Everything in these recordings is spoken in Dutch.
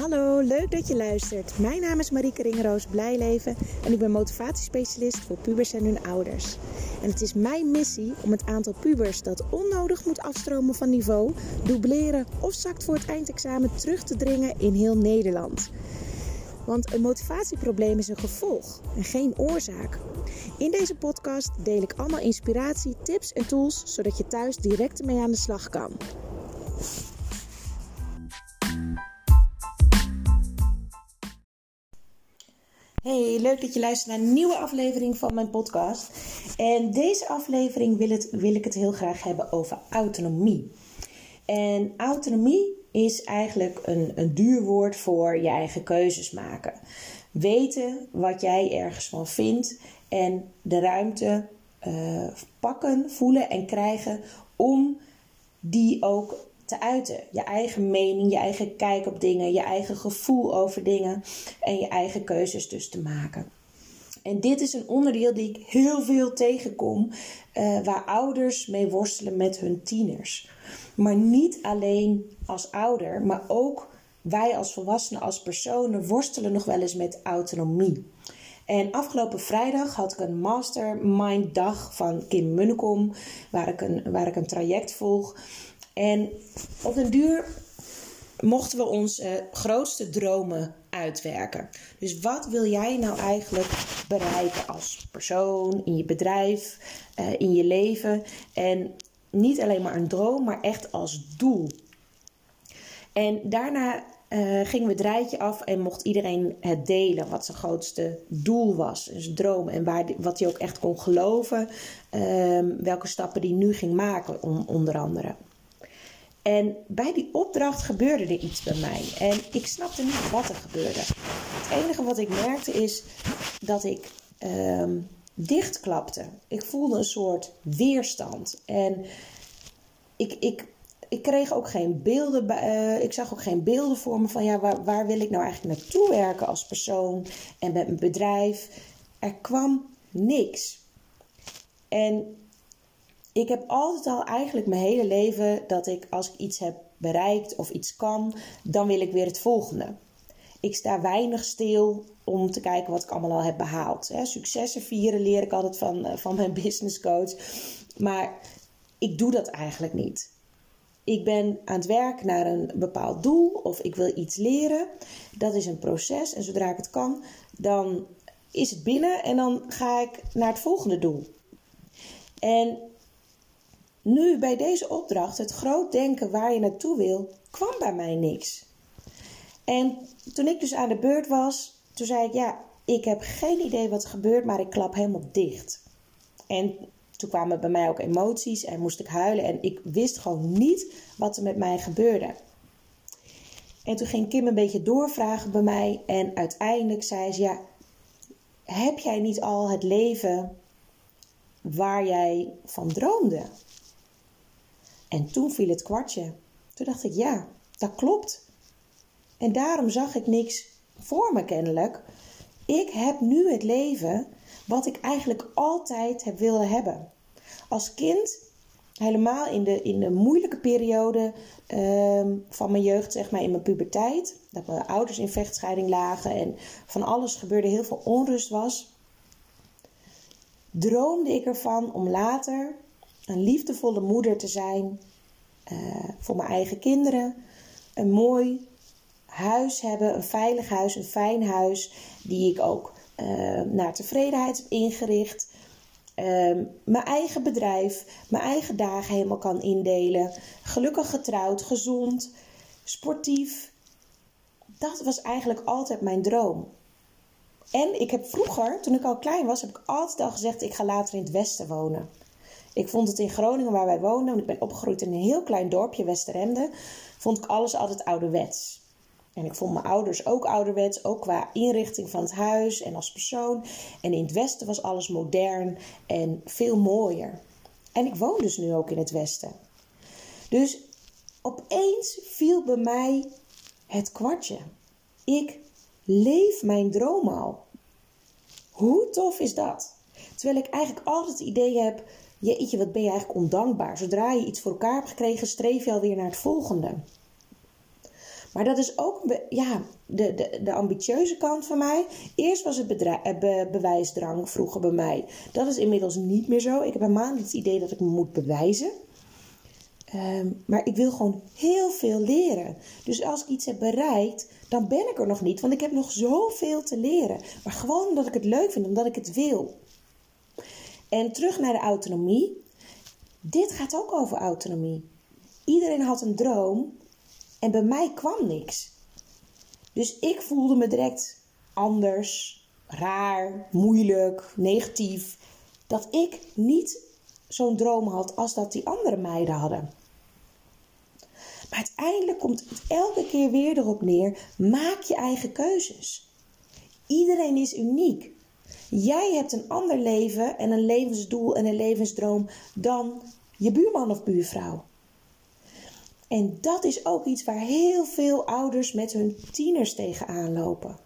Hallo, leuk dat je luistert. Mijn naam is Marieke Ringeroos Blijleven en ik ben motivatiespecialist voor pubers en hun ouders. En het is mijn missie om het aantal pubers dat onnodig moet afstromen van niveau, dubleren of zakt voor het eindexamen terug te dringen in heel Nederland. Want een motivatieprobleem is een gevolg en geen oorzaak. In deze podcast deel ik allemaal inspiratie, tips en tools zodat je thuis direct ermee aan de slag kan. Hey, leuk dat je luistert naar een nieuwe aflevering van mijn podcast. En deze aflevering wil, het, wil ik het heel graag hebben over autonomie. En autonomie is eigenlijk een, een duur woord voor je eigen keuzes maken. Weten wat jij ergens van vindt en de ruimte uh, pakken, voelen en krijgen om die ook te uiten. Je eigen mening, je eigen kijk op dingen, je eigen gevoel over dingen en je eigen keuzes dus te maken. En dit is een onderdeel die ik heel veel tegenkom, uh, waar ouders mee worstelen met hun tieners. Maar niet alleen als ouder, maar ook wij als volwassenen, als personen worstelen nog wel eens met autonomie. En afgelopen vrijdag had ik een mastermind dag van Kim Munnekom, waar ik een, waar ik een traject volg. En op den duur mochten we onze grootste dromen uitwerken. Dus wat wil jij nou eigenlijk bereiken als persoon, in je bedrijf, uh, in je leven? En niet alleen maar een droom, maar echt als doel. En daarna uh, gingen we het rijtje af en mocht iedereen het delen wat zijn grootste doel was, zijn droom en waar, wat hij ook echt kon geloven, uh, welke stappen hij nu ging maken, on, onder andere. En bij die opdracht gebeurde er iets bij mij. En ik snapte niet wat er gebeurde. Het enige wat ik merkte is dat ik uh, dichtklapte. Ik voelde een soort weerstand. En ik, ik, ik kreeg ook geen beelden. Uh, ik zag ook geen beelden voor me van ja, waar, waar wil ik nou eigenlijk naartoe werken als persoon en met mijn bedrijf. Er kwam niks. En ik heb altijd al eigenlijk mijn hele leven dat ik als ik iets heb bereikt of iets kan, dan wil ik weer het volgende. Ik sta weinig stil om te kijken wat ik allemaal al heb behaald. Successen vieren leer ik altijd van, eh, van mijn business coach. Maar ik doe dat eigenlijk niet. Ik ben aan het werk naar een bepaald doel of ik wil iets leren. Dat is een proces en zodra ik het kan, dan is het binnen en dan ga ik naar het volgende doel. En nu bij deze opdracht, het groot denken waar je naartoe wil, kwam bij mij niks. En toen ik dus aan de beurt was, toen zei ik: Ja, ik heb geen idee wat er gebeurt, maar ik klap helemaal dicht. En toen kwamen bij mij ook emoties en moest ik huilen en ik wist gewoon niet wat er met mij gebeurde. En toen ging Kim een beetje doorvragen bij mij en uiteindelijk zei ze: Ja, heb jij niet al het leven waar jij van droomde? En toen viel het kwartje. Toen dacht ik, ja, dat klopt. En daarom zag ik niks voor me kennelijk. Ik heb nu het leven wat ik eigenlijk altijd heb willen hebben. Als kind, helemaal in de, in de moeilijke periode uh, van mijn jeugd, zeg maar in mijn puberteit, dat mijn ouders in vechtscheiding lagen en van alles gebeurde, heel veel onrust was, droomde ik ervan om later een liefdevolle moeder te zijn uh, voor mijn eigen kinderen. Een mooi huis hebben, een veilig huis, een fijn huis, die ik ook uh, naar tevredenheid heb ingericht. Uh, mijn eigen bedrijf, mijn eigen dagen helemaal kan indelen. Gelukkig getrouwd, gezond, sportief. Dat was eigenlijk altijd mijn droom. En ik heb vroeger, toen ik al klein was, heb ik altijd al gezegd: ik ga later in het Westen wonen. Ik vond het in Groningen, waar wij woonden, want ik ben opgegroeid in een heel klein dorpje, Westeremde, vond ik alles altijd ouderwets. En ik vond mijn ouders ook ouderwets, ook qua inrichting van het huis en als persoon. En in het westen was alles modern en veel mooier. En ik woon dus nu ook in het westen. Dus opeens viel bij mij het kwartje. Ik leef mijn droom al. Hoe tof is dat? Terwijl ik eigenlijk altijd het idee heb jeetje, wat ben je eigenlijk ondankbaar. Zodra je iets voor elkaar hebt gekregen, streef je alweer naar het volgende. Maar dat is ook ja, de, de, de ambitieuze kant van mij. Eerst was het be, bewijsdrang vroeger bij mij. Dat is inmiddels niet meer zo. Ik heb helemaal niet het idee dat ik me moet bewijzen. Ehm, maar ik wil gewoon heel veel leren. Dus als ik iets heb bereikt, dan ben ik er nog niet. Want ik heb nog zoveel te leren. Maar gewoon omdat ik het leuk vind, omdat ik het wil. En terug naar de autonomie. Dit gaat ook over autonomie. Iedereen had een droom en bij mij kwam niks. Dus ik voelde me direct anders, raar, moeilijk, negatief. Dat ik niet zo'n droom had als dat die andere meiden hadden. Maar uiteindelijk komt het elke keer weer erop neer: maak je eigen keuzes. Iedereen is uniek. Jij hebt een ander leven en een levensdoel en een levensdroom dan je buurman of buurvrouw. En dat is ook iets waar heel veel ouders met hun tieners tegenaan lopen.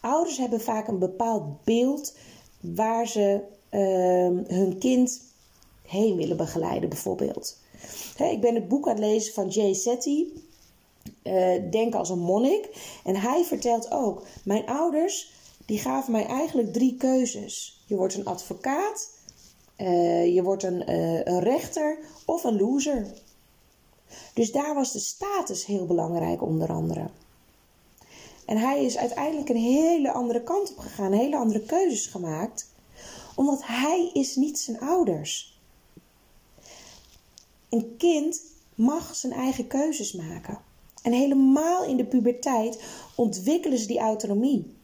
Ouders hebben vaak een bepaald beeld waar ze uh, hun kind heen willen begeleiden, bijvoorbeeld. ik ben het boek aan het lezen van Jay Shetty, uh, Denk als een monnik. En hij vertelt ook: Mijn ouders die gaven mij eigenlijk drie keuzes. Je wordt een advocaat, uh, je wordt een, uh, een rechter of een loser. Dus daar was de status heel belangrijk, onder andere. En hij is uiteindelijk een hele andere kant op gegaan, hele andere keuzes gemaakt, omdat hij is niet zijn ouders. Een kind mag zijn eigen keuzes maken. En helemaal in de puberteit ontwikkelen ze die autonomie.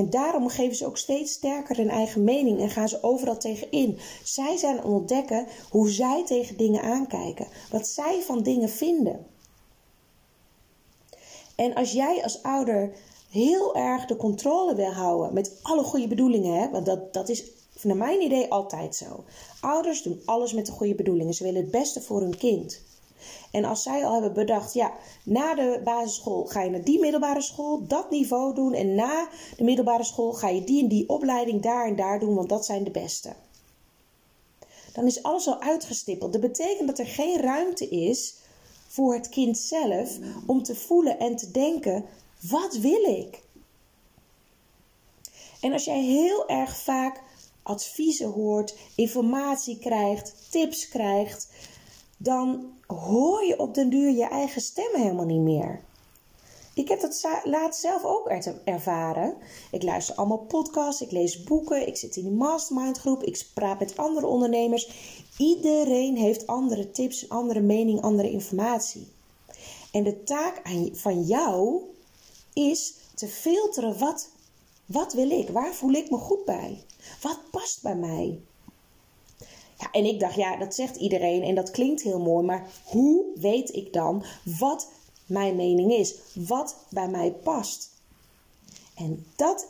En daarom geven ze ook steeds sterker hun eigen mening en gaan ze overal tegen in. Zij zijn aan ontdekken hoe zij tegen dingen aankijken, wat zij van dingen vinden. En als jij als ouder heel erg de controle wil houden met alle goede bedoelingen, hè, want dat, dat is naar mijn idee altijd zo. Ouders doen alles met de goede bedoelingen. Ze willen het beste voor hun kind. En als zij al hebben bedacht, ja, na de basisschool ga je naar die middelbare school, dat niveau doen. En na de middelbare school ga je die en die opleiding daar en daar doen, want dat zijn de beste. Dan is alles al uitgestippeld. Dat betekent dat er geen ruimte is voor het kind zelf om te voelen en te denken: wat wil ik? En als jij heel erg vaak adviezen hoort, informatie krijgt, tips krijgt, dan hoor je op den duur je eigen stem helemaal niet meer. Ik heb dat laatst zelf ook ervaren. Ik luister allemaal podcasts, ik lees boeken, ik zit in die mastermind groep, ik praat met andere ondernemers. Iedereen heeft andere tips, andere mening, andere informatie. En de taak van jou is te filteren wat, wat wil ik, waar voel ik me goed bij, wat past bij mij. Ja, en ik dacht, ja, dat zegt iedereen en dat klinkt heel mooi, maar hoe weet ik dan wat mijn mening is? Wat bij mij past? En dat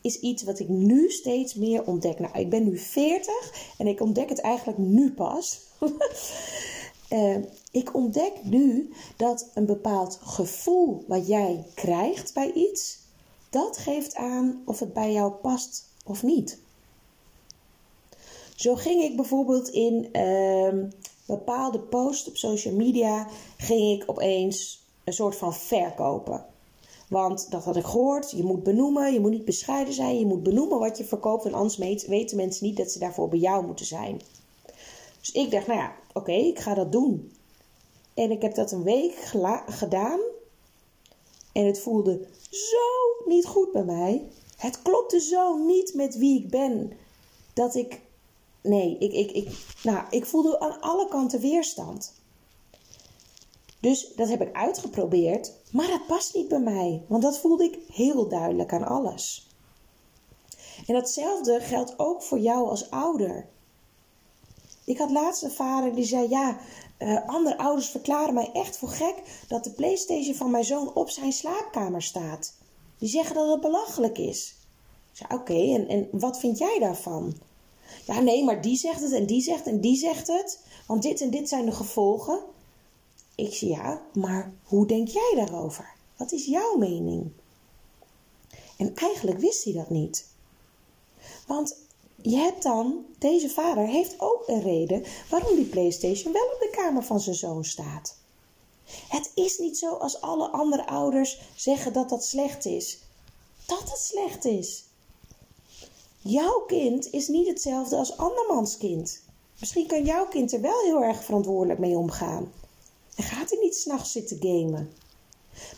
is iets wat ik nu steeds meer ontdek. Nou, ik ben nu 40 en ik ontdek het eigenlijk nu pas. uh, ik ontdek nu dat een bepaald gevoel wat jij krijgt bij iets, dat geeft aan of het bij jou past of niet. Zo ging ik bijvoorbeeld in uh, bepaalde posts op social media, ging ik opeens een soort van verkopen. Want dat had ik gehoord. Je moet benoemen, je moet niet bescheiden zijn. Je moet benoemen wat je verkoopt. En anders weten mensen niet dat ze daarvoor bij jou moeten zijn. Dus ik dacht, nou ja, oké, ik ga dat doen. En ik heb dat een week gedaan. En het voelde zo niet goed bij mij. Het klopte zo niet met wie ik ben. Dat ik nee, ik, ik, ik, nou, ik voelde aan alle kanten weerstand. Dus dat heb ik uitgeprobeerd, maar dat past niet bij mij, want dat voelde ik heel duidelijk aan alles. En datzelfde geldt ook voor jou als ouder. Ik had laatst een vader die zei: Ja, uh, andere ouders verklaren mij echt voor gek dat de PlayStation van mijn zoon op zijn slaapkamer staat. Die zeggen dat het belachelijk is. Ik zei: Oké, en, en wat vind jij daarvan? Ja, nee, maar die zegt het en die zegt en die zegt het. Want dit en dit zijn de gevolgen. Ik zei ja, maar hoe denk jij daarover? Wat is jouw mening? En eigenlijk wist hij dat niet. Want je hebt dan, deze vader heeft ook een reden waarom die PlayStation wel op de kamer van zijn zoon staat. Het is niet zo als alle andere ouders zeggen dat dat slecht is. Dat het slecht is. Jouw kind is niet hetzelfde als andermans kind. Misschien kan jouw kind er wel heel erg verantwoordelijk mee omgaan. En gaat hij niet s'nachts zitten gamen.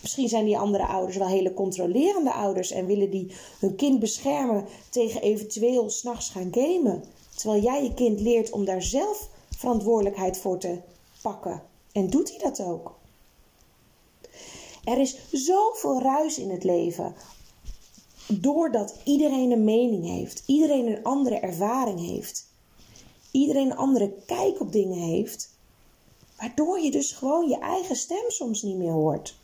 Misschien zijn die andere ouders wel hele controlerende ouders en willen die hun kind beschermen tegen eventueel s'nachts gaan gamen. Terwijl jij je kind leert om daar zelf verantwoordelijkheid voor te pakken. En doet hij dat ook? Er is zoveel ruis in het leven. Doordat iedereen een mening heeft, iedereen een andere ervaring heeft, iedereen een andere kijk op dingen heeft, waardoor je dus gewoon je eigen stem soms niet meer hoort.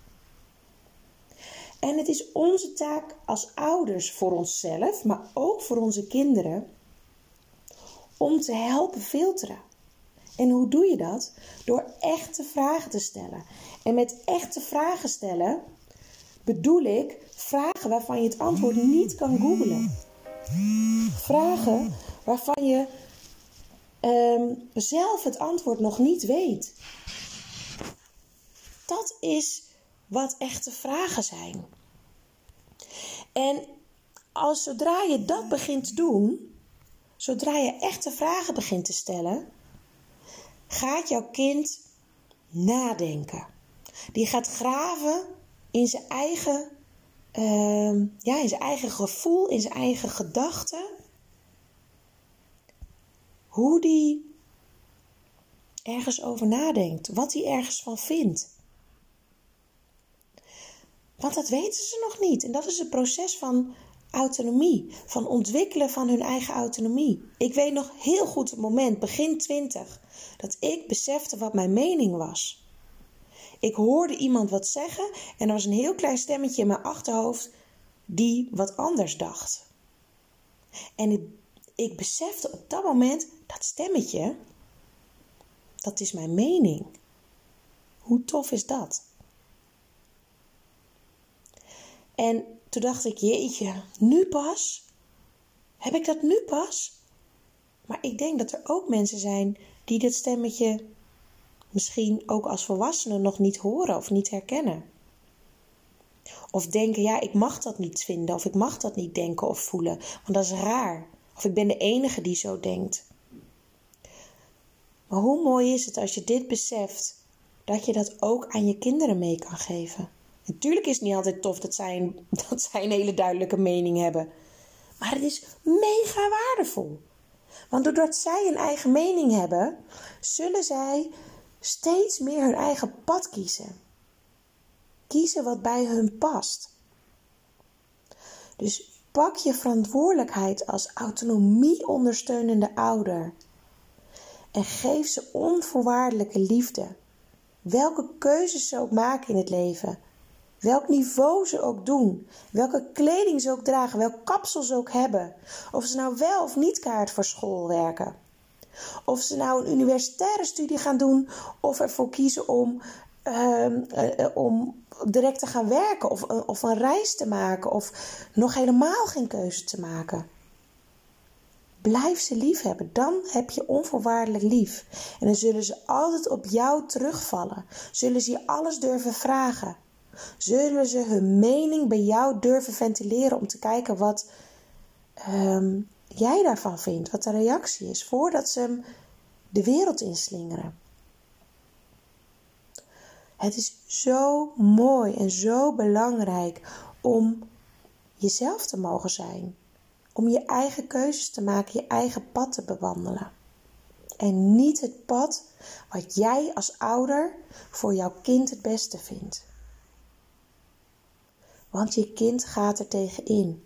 En het is onze taak als ouders voor onszelf, maar ook voor onze kinderen, om te helpen filteren. En hoe doe je dat? Door echte vragen te stellen. En met echte vragen stellen bedoel ik vragen waarvan je het antwoord niet kan googlen. Vragen waarvan je um, zelf het antwoord nog niet weet. Dat is wat echte vragen zijn. En als zodra je dat begint te doen, zodra je echte vragen begint te stellen, gaat jouw kind nadenken. Die gaat graven in zijn eigen, uh, ja, in zijn eigen gevoel, in zijn eigen gedachten. Hoe die ergens over nadenkt, wat hij ergens van vindt. Want dat weten ze nog niet. En dat is het proces van autonomie, van ontwikkelen van hun eigen autonomie. Ik weet nog heel goed het moment, begin twintig, dat ik besefte wat mijn mening was. Ik hoorde iemand wat zeggen en er was een heel klein stemmetje in mijn achterhoofd die wat anders dacht. En ik, ik besefte op dat moment, dat stemmetje, dat is mijn mening. Hoe tof is dat? En toen dacht ik, jeetje, nu pas? Heb ik dat nu pas? Maar ik denk dat er ook mensen zijn die dit stemmetje misschien ook als volwassenen nog niet horen of niet herkennen. Of denken, ja, ik mag dat niet vinden, of ik mag dat niet denken of voelen, want dat is raar. Of ik ben de enige die zo denkt. Maar hoe mooi is het als je dit beseft, dat je dat ook aan je kinderen mee kan geven? Natuurlijk is het niet altijd tof dat zij, een, dat zij een hele duidelijke mening hebben. Maar het is mega waardevol. Want doordat zij een eigen mening hebben, zullen zij steeds meer hun eigen pad kiezen. Kiezen wat bij hun past. Dus pak je verantwoordelijkheid als autonomie ondersteunende ouder en geef ze onvoorwaardelijke liefde. Welke keuzes ze ook maken in het leven, Welk niveau ze ook doen, welke kleding ze ook dragen, welk kapsel ze ook hebben. Of ze nou wel of niet kaart voor school werken. Of ze nou een universitaire studie gaan doen of ervoor kiezen om, om direct te gaan werken of, uh, of een reis te maken of nog helemaal geen keuze te maken. Blijf ze lief hebben, dan heb je onvoorwaardelijk lief. En dan zullen ze altijd op jou terugvallen. Zullen ze je alles durven vragen. Zullen ze hun mening bij jou durven ventileren om te kijken wat um, jij daarvan vindt, wat de reactie is, voordat ze de wereld inslingeren? Het is zo mooi en zo belangrijk om jezelf te mogen zijn. Om je eigen keuzes te maken, je eigen pad te bewandelen. En niet het pad wat jij als ouder voor jouw kind het beste vindt want je kind gaat er tegenin.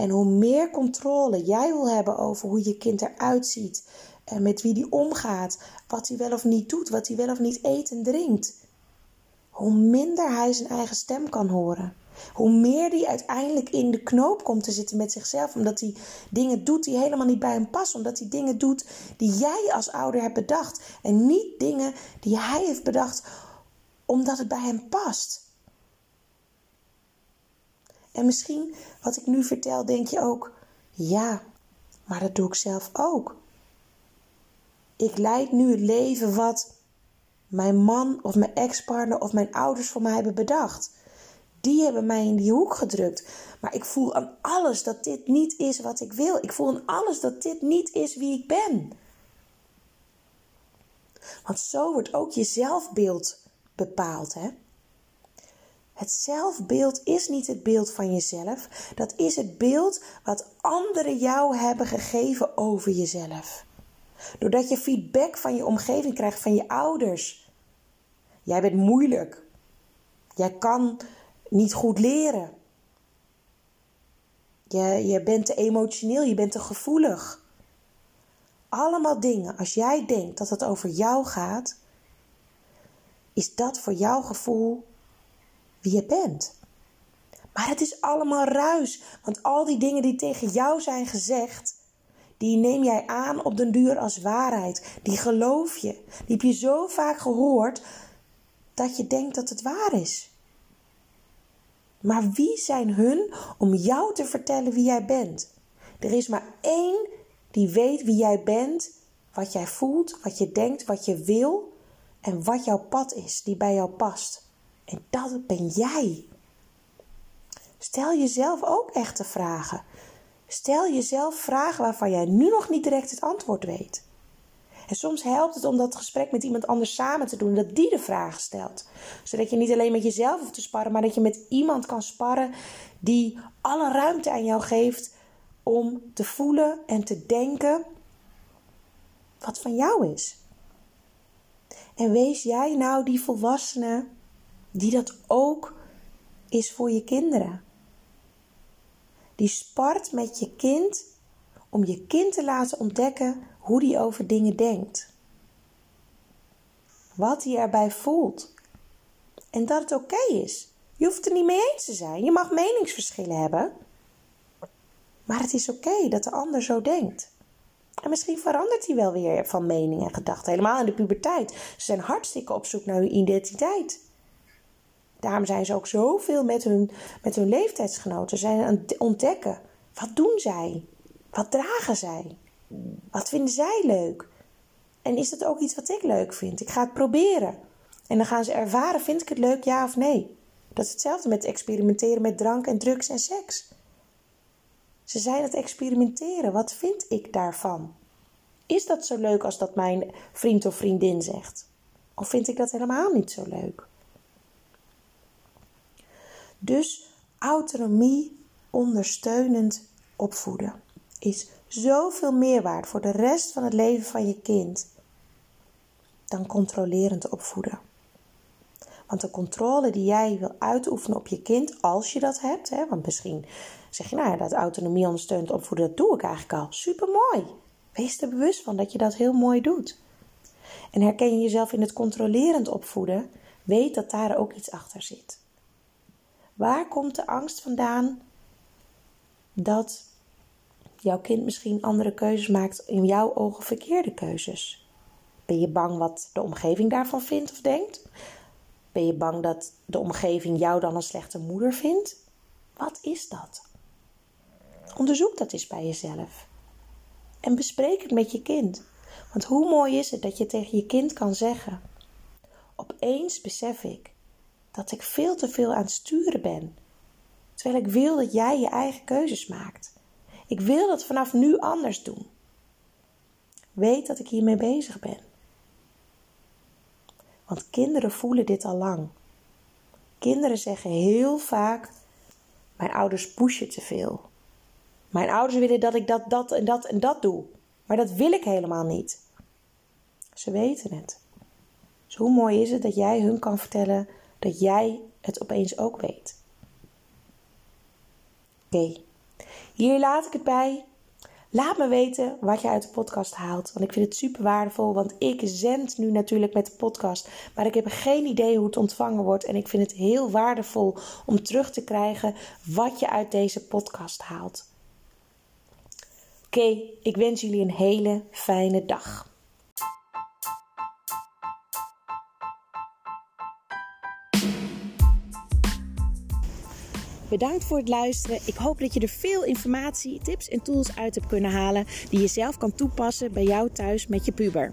En hoe meer controle jij wil hebben over hoe je kind eruit ziet, en met wie die omgaat, wat hij wel of niet doet, wat hij wel of niet eet en drinkt, hoe minder hij zijn eigen stem kan horen. Hoe meer hij uiteindelijk in de knoop komt te zitten met zichzelf, omdat hij dingen doet die helemaal niet bij hem passen, omdat hij dingen doet die jij als ouder hebt bedacht en niet dingen die hij heeft bedacht omdat het bij hem past. En misschien wat ik nu vertel, denk je ook: ja, maar dat doe ik zelf ook. Ik leid nu het leven wat mijn man of mijn ex-partner of mijn ouders voor mij hebben bedacht. Die hebben mij in die hoek gedrukt. Maar ik voel aan alles dat dit niet is wat ik wil. Ik voel aan alles dat dit niet is wie ik ben. Want zo wordt ook je zelfbeeld bepaald. Hè? Het zelfbeeld is niet het beeld van jezelf. Dat is het beeld wat anderen jou hebben gegeven over jezelf. Doordat je feedback van je omgeving krijgt, van je ouders. Jij bent moeilijk. Jij kan niet goed leren. Je, je bent te emotioneel, je bent te gevoelig. Allemaal dingen. Als jij denkt dat het over jou gaat, is dat voor jouw gevoel wie je bent. Maar het is allemaal ruis, want al die dingen die tegen jou zijn gezegd, die neem jij aan op den duur als waarheid. Die geloof je. Die heb je zo vaak gehoord dat je denkt dat het waar is. Maar wie zijn hun om jou te vertellen wie jij bent? Er is maar één die weet wie jij bent, wat jij voelt, wat je denkt, wat je wil en wat jouw pad is, die bij jou past. En dat ben jij. Stel jezelf ook echte vragen. Stel jezelf vragen waarvan jij nu nog niet direct het antwoord weet. En soms helpt het om dat gesprek met iemand anders samen te doen, dat die de vragen stelt. Zodat je niet alleen met jezelf hoeft te sparren, maar dat je met iemand kan sparren die alle ruimte aan jou geeft om te voelen en te denken wat van jou is. En wees jij nou die volwassene die dat ook is voor je kinderen. Die spart met je kind om je kind te laten ontdekken hoe die over dingen denkt. Wat hij erbij voelt. En dat het oké is. Je hoeft er niet mee eens te zijn. Je mag meningsverschillen hebben. Maar het is oké dat de ander zo denkt. En misschien verandert hij wel weer van mening en gedachten. Helemaal in de puberteit. Ze zijn hartstikke op zoek naar hun identiteit. Daarom zijn ze ook zoveel met hun, met hun leeftijdsgenoten. Ze zijn aan het ontdekken. Wat doen zij? Wat dragen zij? Wat vinden zij leuk? En is dat ook iets wat ik leuk vind? Ik ga het proberen. En dan gaan ze ervaren, vind ik het leuk, ja of nee? Dat is hetzelfde met experimenteren met drank en drugs en seks. Ze zijn het experimenteren. Wat vind ik daarvan? Is dat zo leuk als dat mijn vriend of vriendin zegt? Of vind ik dat helemaal niet zo leuk? Dus autonomie ondersteunend opvoeden is zoveel meer waard voor de rest van het leven van je kind dan controlerend opvoeden. Want de controle die jij wil uitoefenen op je kind, als je dat hebt, hè, want misschien zeg je, nou ja, dat autonomie ondersteunend opvoeden, dat doe ik eigenlijk al. Super mooi. Wees er bewust van dat je dat heel mooi doet. En herken je jezelf in het controlerend opvoeden, weet dat daar ook iets achter zit. Waar komt de angst vandaan dat jouw kind misschien andere keuzes maakt, in jouw ogen verkeerde keuzes? Ben je bang wat de omgeving daarvan vindt of denkt? Ben je bang dat de omgeving jou dan een slechte moeder vindt? Wat is dat? Onderzoek dat eens bij jezelf. En bespreek het met je kind. Want hoe mooi is het dat je tegen je kind kan zeggen: Opeens besef ik dat ik veel te veel aan het sturen ben. Terwijl ik wil dat jij je eigen keuzes maakt. Ik wil dat vanaf nu anders doen. Weet dat ik hiermee bezig ben. Want kinderen voelen dit al lang. Kinderen zeggen heel vaak: Mijn ouders pushen te veel. Mijn ouders willen dat ik dat, dat en dat en dat doe. Maar dat wil ik helemaal niet. Ze weten het. Dus hoe mooi is het dat jij hun kan vertellen dat jij het opeens ook weet. Oké, hier laat ik het bij. Laat me weten wat je uit de podcast haalt. Want ik vind het super waardevol. Want ik zend nu natuurlijk met de podcast. Maar ik heb geen idee hoe het ontvangen wordt. En ik vind het heel waardevol om terug te krijgen wat je uit deze podcast haalt. Oké, ik wens jullie een hele fijne dag. Bedankt voor het luisteren. Ik hoop dat je er veel informatie, tips en tools uit hebt kunnen halen die je zelf kan toepassen bij jou thuis met je puber.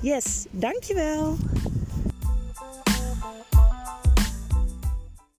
Yes, dankjewel.